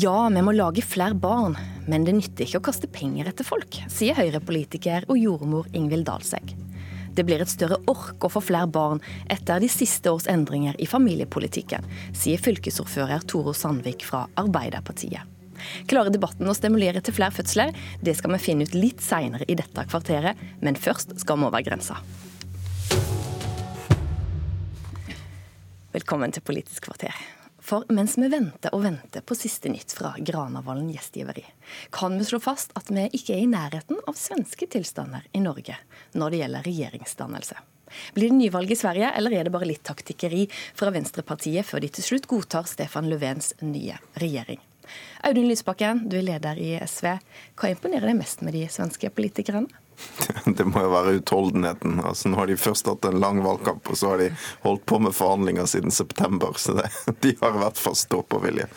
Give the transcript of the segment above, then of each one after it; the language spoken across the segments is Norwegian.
Ja, vi må lage flere barn, men det nytter ikke å kaste penger etter folk, sier Høyre-politiker og jordmor Ingvild Dalsegg. Det blir et større ork å få flere barn etter de siste års endringer i familiepolitikken, sier fylkesordfører Toro Sandvik fra Arbeiderpartiet. Klarer debatten å stimulere til flere fødsler? Det skal vi finne ut litt seinere i dette kvarteret, men først skal vi over grensa. Velkommen til Politisk kvarter. For mens vi venter og venter på siste nytt fra Granavolden gjestgiveri, kan vi slå fast at vi ikke er i nærheten av svenske tilstander i Norge når det gjelder regjeringsdannelse. Blir det nyvalg i Sverige, eller er det bare litt taktikkeri fra Venstrepartiet før de til slutt godtar Stefan Löfvens nye regjering? Audun Lysbakken, du er leder i SV. Hva imponerer deg mest med de svenske politikerne? Det må jo være utholdenheten. Altså, nå har de først hatt en lang valgkamp, og så har de holdt på med forhandlinger siden september. Så det, de har i hvert fall stå-på-vilje.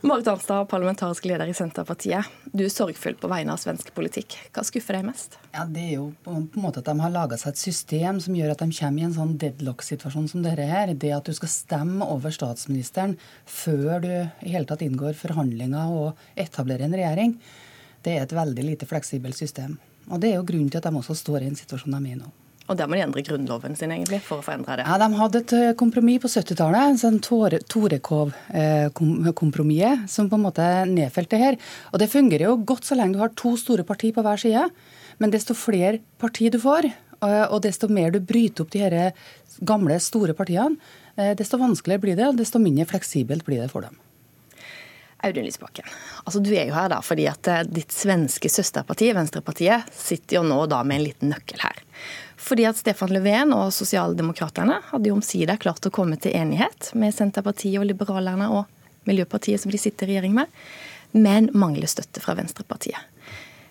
Marit Arnstad, parlamentarisk leder i Senterpartiet. Du er sorgfull på vegne av svensk politikk. Hva skuffer deg mest? Ja, Det er jo på en måte at de har laga seg et system som gjør at de kommer i en sånn deadlock-situasjon som dette her. Det at du skal stemme over statsministeren før du i hele tatt inngår forhandlinger og etablerer en regjering det er et veldig lite fleksibelt system. Og Det er jo grunnen til at de også står i en situasjon de er i nå. Og der må de endre grunnloven sin egentlig for å forandre det? Ja, De hadde et eh, kompromiss på 70-tallet, sånn Torekov-kompromisset, eh, som på en måte nedfelte her. Og Det fungerer jo godt så lenge du har to store partier på hver side. Men desto flere partier du får, eh, og desto mer du bryter opp de her gamle, store partiene, desto vanskeligere blir det, og desto mindre fleksibelt blir det for dem. Audun Lysbakken, altså du er jo her da fordi at ditt svenske søsterparti, Venstrepartiet, sitter jo nå da med en liten nøkkel her. Fordi at Stefan Löfven og Sosialdemokraterne hadde jo omsider klart å komme til enighet med Senterpartiet og Liberalerne og Miljøpartiet som de sitter i regjering med, men mangler støtte fra Venstrepartiet.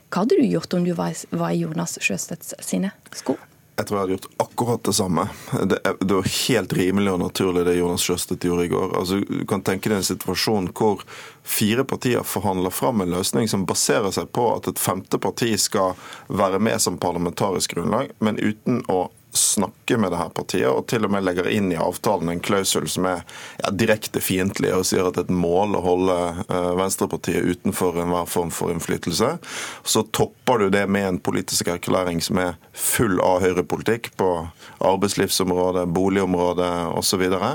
Hva hadde du gjort om du var i Jonas Sjøstedts sine sko? Jeg tror jeg hadde gjort akkurat det samme. Det, det var helt rimelig og naturlig det Jonas Sjøstedt gjorde i går. Altså, du kan tenke deg en situasjon hvor fire partier forhandler fram en løsning som baserer seg på at et femte parti skal være med som parlamentarisk grunnlag, men uten å snakke med det her partiet, og til og med legger inn i avtalen en klausul som er ja, direkte fiendtlig, og sier at et mål å holde uh, Venstrepartiet utenfor enhver form for innflytelse. Så topper du det med en politisk erklæring som er full av høyrepolitikk på arbeidslivsområdet, boligområdet osv. Så, videre.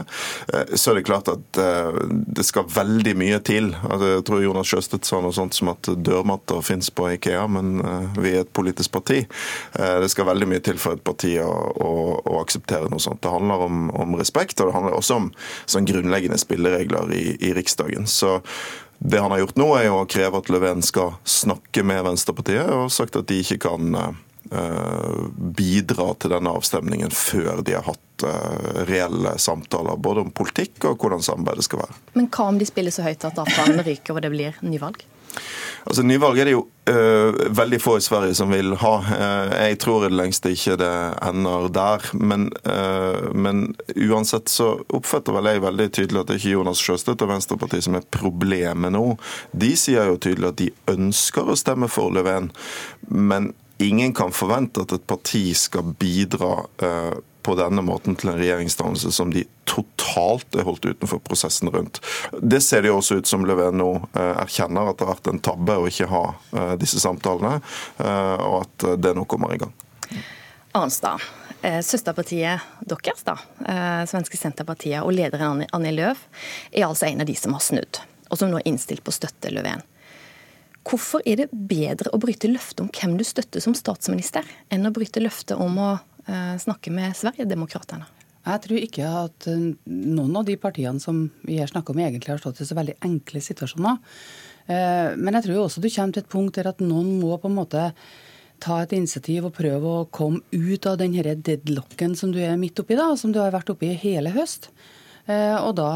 uh, så er det klart at uh, det skal veldig mye til. Altså, jeg tror Jonas Sjøstedt sa noe sånt som at dørmatter fins på Ikea, men vi er et politisk parti. det skal veldig mye til for et parti å å, å, akseptere noe sånt. Det handler om, om, respekt, og det handler også om sånn grunnleggende spilleregler i, i Riksdagen. Så det han har gjort nå, er å kreve at Löfven skal snakke med Venstrepartiet, og sagt at de ikke kan uh, bidra til denne avstemningen før de har hatt uh, reelle samtaler både om politikk og hvordan samarbeidet skal være. Men hva om de spiller så høyt at avtalen ryker og det blir nyvalg? Altså Nyvalg er det jo uh, veldig få i Sverige som vil ha. Uh, jeg tror i det lengste ikke det ender der. Men, uh, men, uansett så oppfatter vel jeg veldig tydelig at det ikke er Jonas Sjøstedt og Venstrepartiet som er problemet nå. De sier jo tydelig at de ønsker å stemme for Löfven, men ingen kan forvente at et parti skal bidra på denne måten til en regjeringsdannelse som de totalt er holdt utenfor prosessen rundt. Det ser det jo også ut som Löfven nå eh, erkjenner, at det har vært en tabbe å ikke ha eh, disse samtalene, eh, og at det nå kommer i gang. Arnstad, søsterpartiet deres, da, svenske Senterpartiet, og lederen Annie Løv er altså en av de som har snudd, og som nå er innstilt på å støtte Löfven. Hvorfor er det bedre å bryte løftet om hvem du støtter som statsminister, enn å bryte løftet om å snakke med Sverigedemokraterna? Jeg tror ikke at eh, noen av de partiene som vi her snakker om, egentlig har stått i så veldig enkle situasjoner. Eh, men jeg tror også du kommer til et punkt der at noen må på en måte ta et initiativ og prøve å komme ut av den deadlocken som du er midt oppi, da, som du har vært oppi hele høst. Og da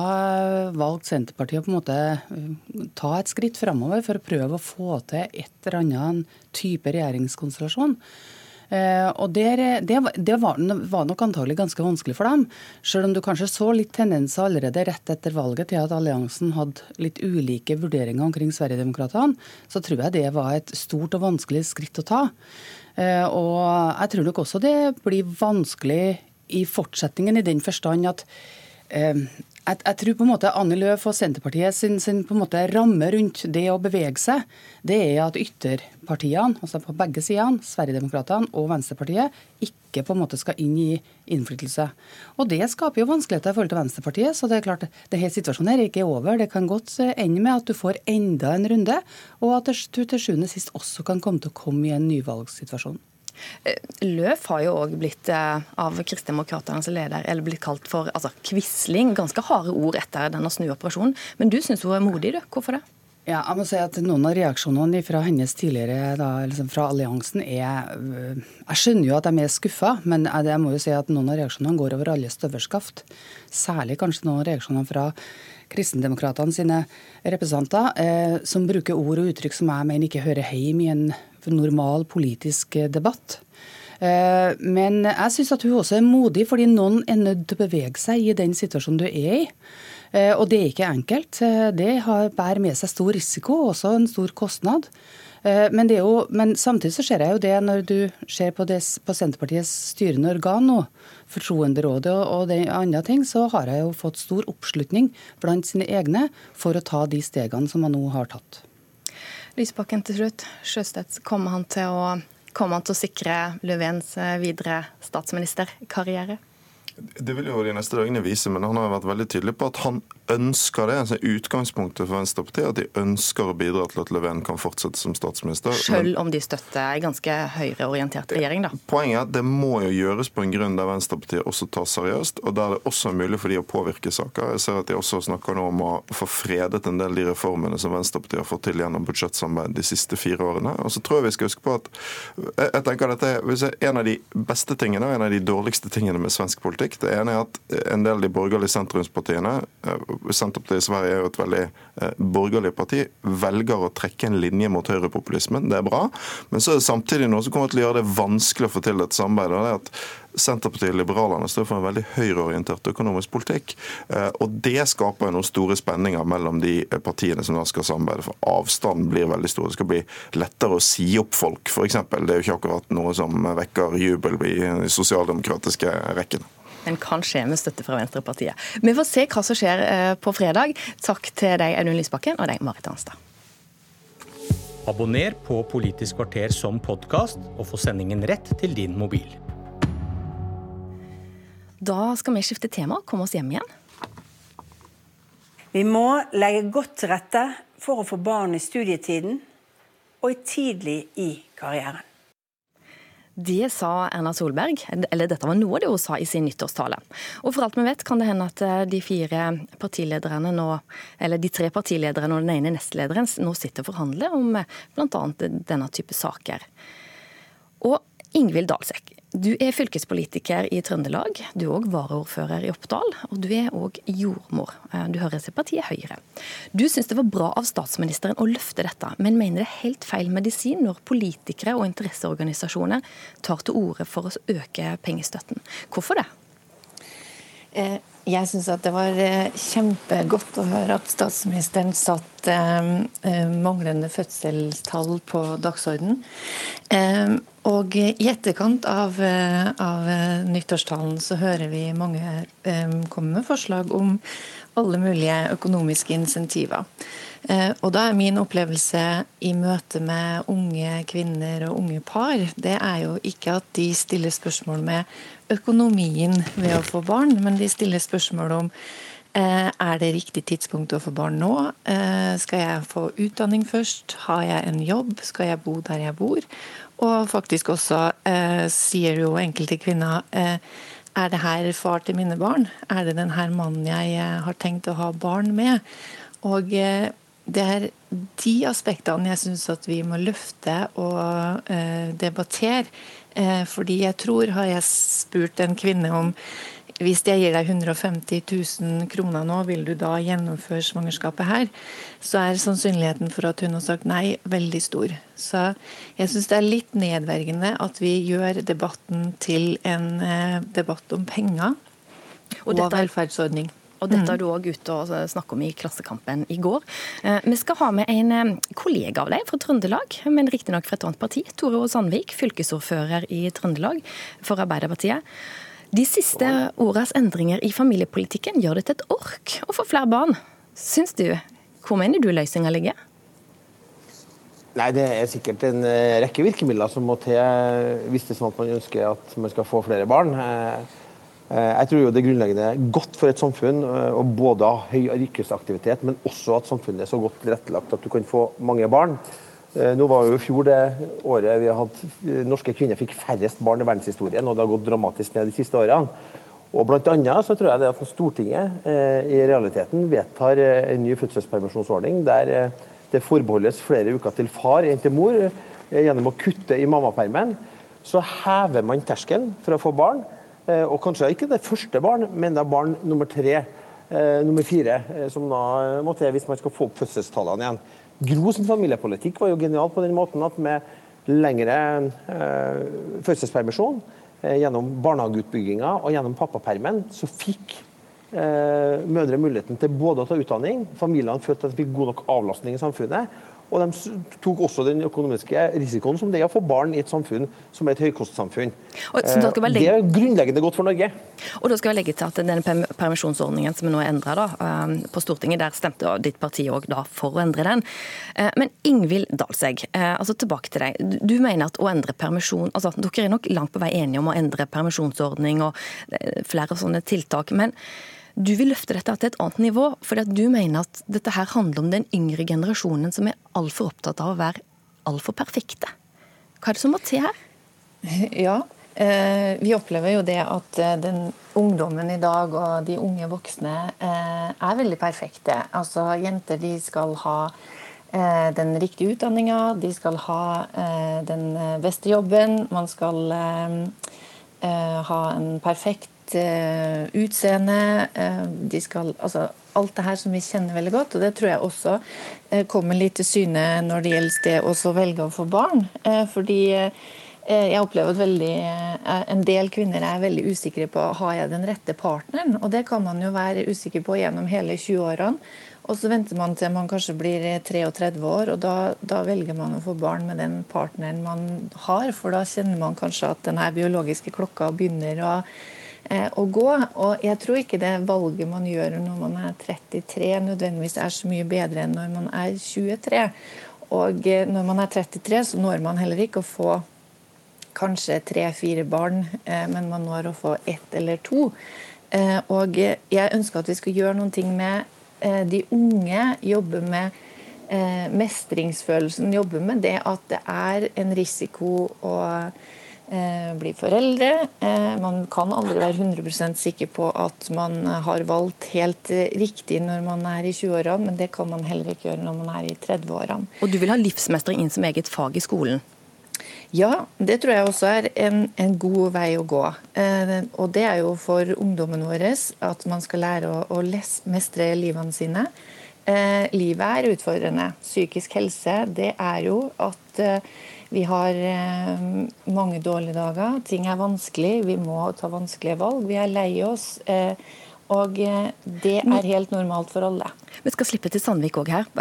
valgte Senterpartiet å på en måte ta et skritt framover for å prøve å få til et eller annet type regjeringskonstellasjon. Eh, og der, det, det var, var, nok antagelig ganske vanskelig for dem. Selv om du kanskje så litt tendenser allerede rett etter valget til at alliansen hadde litt ulike vurderinger omkring Sverigedemokraterna, så tror jeg det var et stort og vanskelig skritt å ta. Eh, og jeg tror nok også det blir vanskelig i fortsetningen, i den forstand at eh, jeg, jeg, tror på en måte Annie Løf og Senterpartiet sin, sin, ramme rundt det å bevege seg, det er at ytterpartiene, altså på begge sidene, Sverigedemokraterna og Venstrepartiet, ikke på en måte skal inn i innflytelse. Og Det skaper jo vanskeligheter i forhold til Venstrepartiet. så det er klart, denne situasjonen er ikke over. Det kan godt ende med at du får enda en runde, og at du til sjuende og sist også kan komme til å komme i en nyvalgssituasjon. Eh, Løf har jo òg blitt eh, av Kristdemokraternes leder eller blitt kalt for altså, quisling. Ganske harde ord etter denne snuoperasjonen. Men du syns hun er modig, du. Hvorfor det? Ja, jeg må si at Noen av reaksjonene fra hennes tidligere, da, liksom fra alliansen, er øh, Jeg skjønner jo at de er skuffa, men jeg må jo si at noen av reaksjonene går over alle støvelskaft. Særlig kanskje noen av reaksjonene fra kristendemokratene sine representanter, eh, som bruker ord og uttrykk som jeg mener ikke hører hjemme i en normal politisk eh, debatt. Eh, men jeg syns at hun også er modig, fordi noen er nødt til å bevege seg i den situasjonen du er i. Eh, og det er ikke enkelt. Det bærer med seg stor risiko, og også en stor kostnad. Men, jo, men, samtidig så ser jeg jo det når du ser på, det, på Senterpartiets styrende organ nå, Fortroenderådet og, og andre ting, så har jeg jo fått stor oppslutning blant sine egne for å ta de stegene som man nå har tatt. Lysbakken til slutt. Sjøstedt, kommer han til å, han til å sikre Löfvens eh, videre statsministerkarriere? Det vil jo de neste dagene vise, men han har vært veldig tydelig på at han ønsker det. altså Utgangspunktet for Venstrepartiet at de ønsker å bidra til at Löfven kan fortsette som statsminister. Selv om de støtter en ganske høyreorientert regjering, da? Poenget er at det må jo gjøres på en grunn der Venstrepartiet også tar seriøst, og der det også er mulig for de å påvirke saker. Jeg ser at de også snakker nå om å få fredet en del av de reformene som Venstrepartiet har fått til gjennom budsjettsamarbeid de siste fire årene. Og så tror jeg vi skal huske på at jeg tenker at dette er en av de beste tingene og en av de dårligste tingene med svensk politikk. Det ene er at en del av de borgerlige sentrumspartiene Senterpartiet i Sverige er jo et veldig eh, borgerlig parti, velger å trekke en linje mot høyrepopulismen. Det er bra. Men så er det samtidig noe som kommer til å gjøre det vanskelig å få til et samarbeid. og det er at Senterpartiet og Liberalerne står for en veldig høyreorientert økonomisk politikk. Eh, og Det skaper noen store spenninger mellom de partiene som da skal samarbeide. For avstanden blir veldig stor. Det skal bli lettere å si opp folk, f.eks. Det er jo ikke akkurat noe som vekker jubel i de sosialdemokratiske rekkene men kan skje med støtte fra Venstrepartiet. Vi får se hva som skjer eh, på fredag. Takk til deg, Audun Lysbakken, og deg, Marit Arnstad. Abonner på Politisk kvarter som podkast, og få sendingen rett til din mobil. Da skal vi skifte tema og komme oss hjem igjen. Vi må legge godt til rette for å få barn i studietiden og tidlig i karrieren. Det sa Erna Solberg, eller dette var noe av det hun sa i sin nyttårstale. Og for alt vi vet kan det hende at eh, de fire partilederne nå, eller de tre partilederne og den ene nestlederen nå sitter og forhandler om eh, bl.a. denne type saker. Og Ingvild Dalsek, du er fylkespolitiker i Trøndelag. Du er òg varaordfører i Oppdal, og du er òg jordmor. Eh, du hører til partiet Høyre. Du syns det var bra av statsministeren å løfte dette, men mener det er helt feil medisin når politikere og interesseorganisasjoner tar til orde for å øke pengestøtten. Hvorfor det? Eh, jeg syns det var eh, kjempegodt å høre at statsministeren satte manglende fødselstall på dagsordenen. Og i etterkant av, eh, av eh, nyttårstalen så hører vi mange eh, komme med forslag om alle mulige økonomiske insentiver. Og da er min opplevelse i møte med unge kvinner og unge par, det er jo ikke at de stiller spørsmål med økonomien ved å få barn, men de stiller spørsmål om er det riktig tidspunkt å få barn nå? Skal jeg få utdanning først? Har jeg en jobb? Skal jeg bo der jeg bor? Og faktisk også eh, sier jo enkelte kvinner eh, er det her far til mine barn? Er det den her mannen jeg eh, har tenkt å ha barn med? Og eh, det er de aspektene jeg syns at vi må løfte og eh, debattere. Eh, fordi jeg tror, har jeg spurt en kvinne om hvis jeg gir deg 150 000 kroner nå, vil du da gjennomføre svangerskapet her? Så er sannsynligheten for at hun har sagt nei, veldig stor. Så jeg syns det er litt nedverdigende at vi gjør debatten til en eh, debatt om penger og, og velferdsordning. Og dette er du òg ute og snakker om i Klassekampen i går. Eh, vi skal ha med en eh, kollega av deg fra Trøndelag, men riktignok fra et annet parti. Tore Sandvik, fylkesordfører i Trøndelag for Arbeiderpartiet. De siste ordas endringer i familiepolitikken gjør det til et ork å få flere barn. Syns du? Hvor mener du løsninga ligger? Nei, Det er sikkert en eh, rekke virkemidler som må til hvis det er sånn at man ønsker at man skal få flere barn. Eh, eh, jeg tror jo det er grunnleggende godt for et samfunn å både ha høy yrkesaktivitet, men også at samfunnet er så godt tilrettelagt at du kan få mange barn. Nå var jo fjor det året vi har hatt norske kvinner fikk færrest barn i verdenshistorien, og det har gått dramatisk ned de siste årene. Og blant annet så tror jeg det at Stortinget eh, i realiteten vedtar en ny fødselspermisjonsordning der eh, det forbeholdes flere uker til far enn til mor eh, gjennom å kutte i mammapermen, så hever man terskelen for å få barn. Eh, og kanskje ikke det første barn, men det er barn nummer tre, eh, nummer fire, som da må til hvis man skal få opp fødselstallene igjen. Gro sin familiepolitikk var jo genial på den måten at med lengre eh, fødselspermisjon, eh, gjennom barnehageutbygginga og gjennom pappapermen, så fikk eh, mødre muligheten til både å ta utdanning, familiene følte at de fikk god nok avlastning i samfunnet, og de tok også den økonomiske risikoen som det er å få barn i et samfunn som er et høykostsamfunn. Legge... det er grunnleggende godt for Norge. Og da skal jeg legge til at denne permisjonsordningen som nå er endra eh, på Stortinget, der stemte ditt parti òg for å endre den. Eh, men Ingvild Dalsegg, altså tilbake til deg. Du mener at å endre permisjon altså Dere er nok langt på vei enige om å endre permisjonsordning og flere sånne tiltak. men du vil løfte dette til et annet nivå, fordi at du mener at dette her handler om den yngre generasjonen som er altfor opptatt av å være altfor perfekte. Hva er det som må til her? Ja, eh, vi opplever jo det at eh, den ungdommen i dag og de unge voksne eh, er veldig perfekte. Altså Jenter de skal ha den riktige utdanninga, de skal ha den beste jobben. Man skal ha en perfekt uh, utseende. Uh, de skal, altså, alt det her som vi kjenner veldig godt. Og det tror jeg også uh, kommer litt til syne når det gjelder det å velge å få barn. fordi jeg opplever at veldig, en del kvinner er veldig usikre på har jeg den rette partneren. Og det kan man jo være usikker på gjennom hele 20-årene. Og så venter man til man kanskje blir 33 år, og da, da, velger man å få barn med den partneren man har. For da kjenner man kanskje at den biologiske klokka begynner å Eh, å gå. Og jeg tror ikke det valget man gjør når man er 33 nødvendigvis er så mye bedre enn når man er 23. Og eh, når man er 33, så når man heller ikke å få kanskje tre-fire barn, eh, men man når å få ett eller to. Og jeg ønsker at vi skal gjøre noen ting med de unge, jobbe med mestringsfølelsen, jobbe med det at det er en risiko å Eh, bli foreldre. Eh, man kan aldri være 100 sikker på at man har valgt helt riktig når man er i 20-årene, men det kan man heller ikke gjøre når man er i 30-årene. Og du vil ha livsmestring inn som eget fag i skolen? Ja, det tror jeg også er en, en god vei å gå. Eh, og det er jo for ungdommen vår at man skal lære å, å mestre livene sine. Eh, livet er utfordrende. Psykisk helse, det er jo at eh, vi har eh, mange dårlige dager. Ting er vanskelig. Vi må ta vanskelige valg. Vi er lei oss. Eh, og eh, det er helt normalt for alle. Vi skal slippe til Sandvik òg her.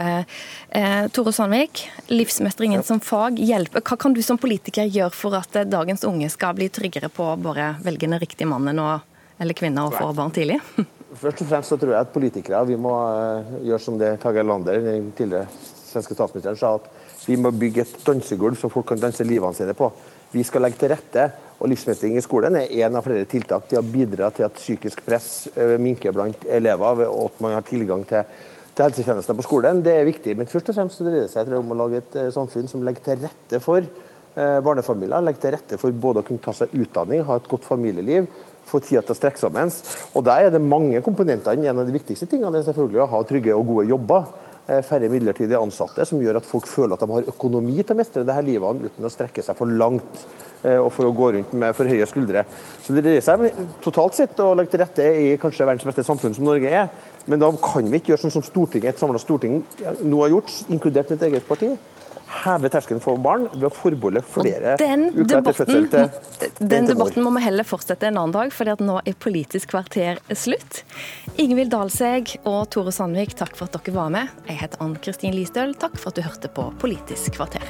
Eh, Tore Sandvik, livsmestringen som fag. Hjelper. Hva kan du som politiker gjøre for at dagens unge skal bli tryggere på å bare velge den riktige mannen og, eller kvinna og få barn tidlig? Først og fremst så tror jeg at politikere vi må gjøre som det Tage Erlander, den tidligere svenske statsministeren, sa. at vi må bygge et dansegulv så folk kan danse livene sine på. Vi skal legge til rette, og livsmestring i skolen er en av flere tiltak til å bidra til at psykisk press eh, minker blant elever, og at man har tilgang til, til helsetjenester på skolen. Det er viktig. Men først og fremst dreier det seg om å lage et eh, samfunn som legger til rette for eh, barnefamilier. Legger til rette for både å kunne ta seg utdanning, ha et godt familieliv, få tida til å strekke sammen. Og Der er det mange komponenter. En av de viktigste tingene er selvfølgelig å ha trygge og gode jobber. Eh, færre midlertidige ansatte, som gjør at folk føler at de har økonomi til å mestre det her livet uten å strekke seg for langt eh, og for å gå rundt med for høye skuldre. Så Det dreier seg totalt sett å legge til rette i kanskje verdens beste samfunn som Norge er. Men da kan vi ikke gjøre sånn som Stortinget, et samla storting nå har gjort, inkludert mitt eget parti heve terskelen for barn ved å forbeholde flere uker etter fødsel til Den debatten må vi heller fortsette en annen dag, for nå er Politisk kvarter slutt. Ingvild Dalseg og Tore Sandvik, takk for at dere var med. Jeg heter Ann Kristin Listøl, takk for at du hørte på Politisk kvarter.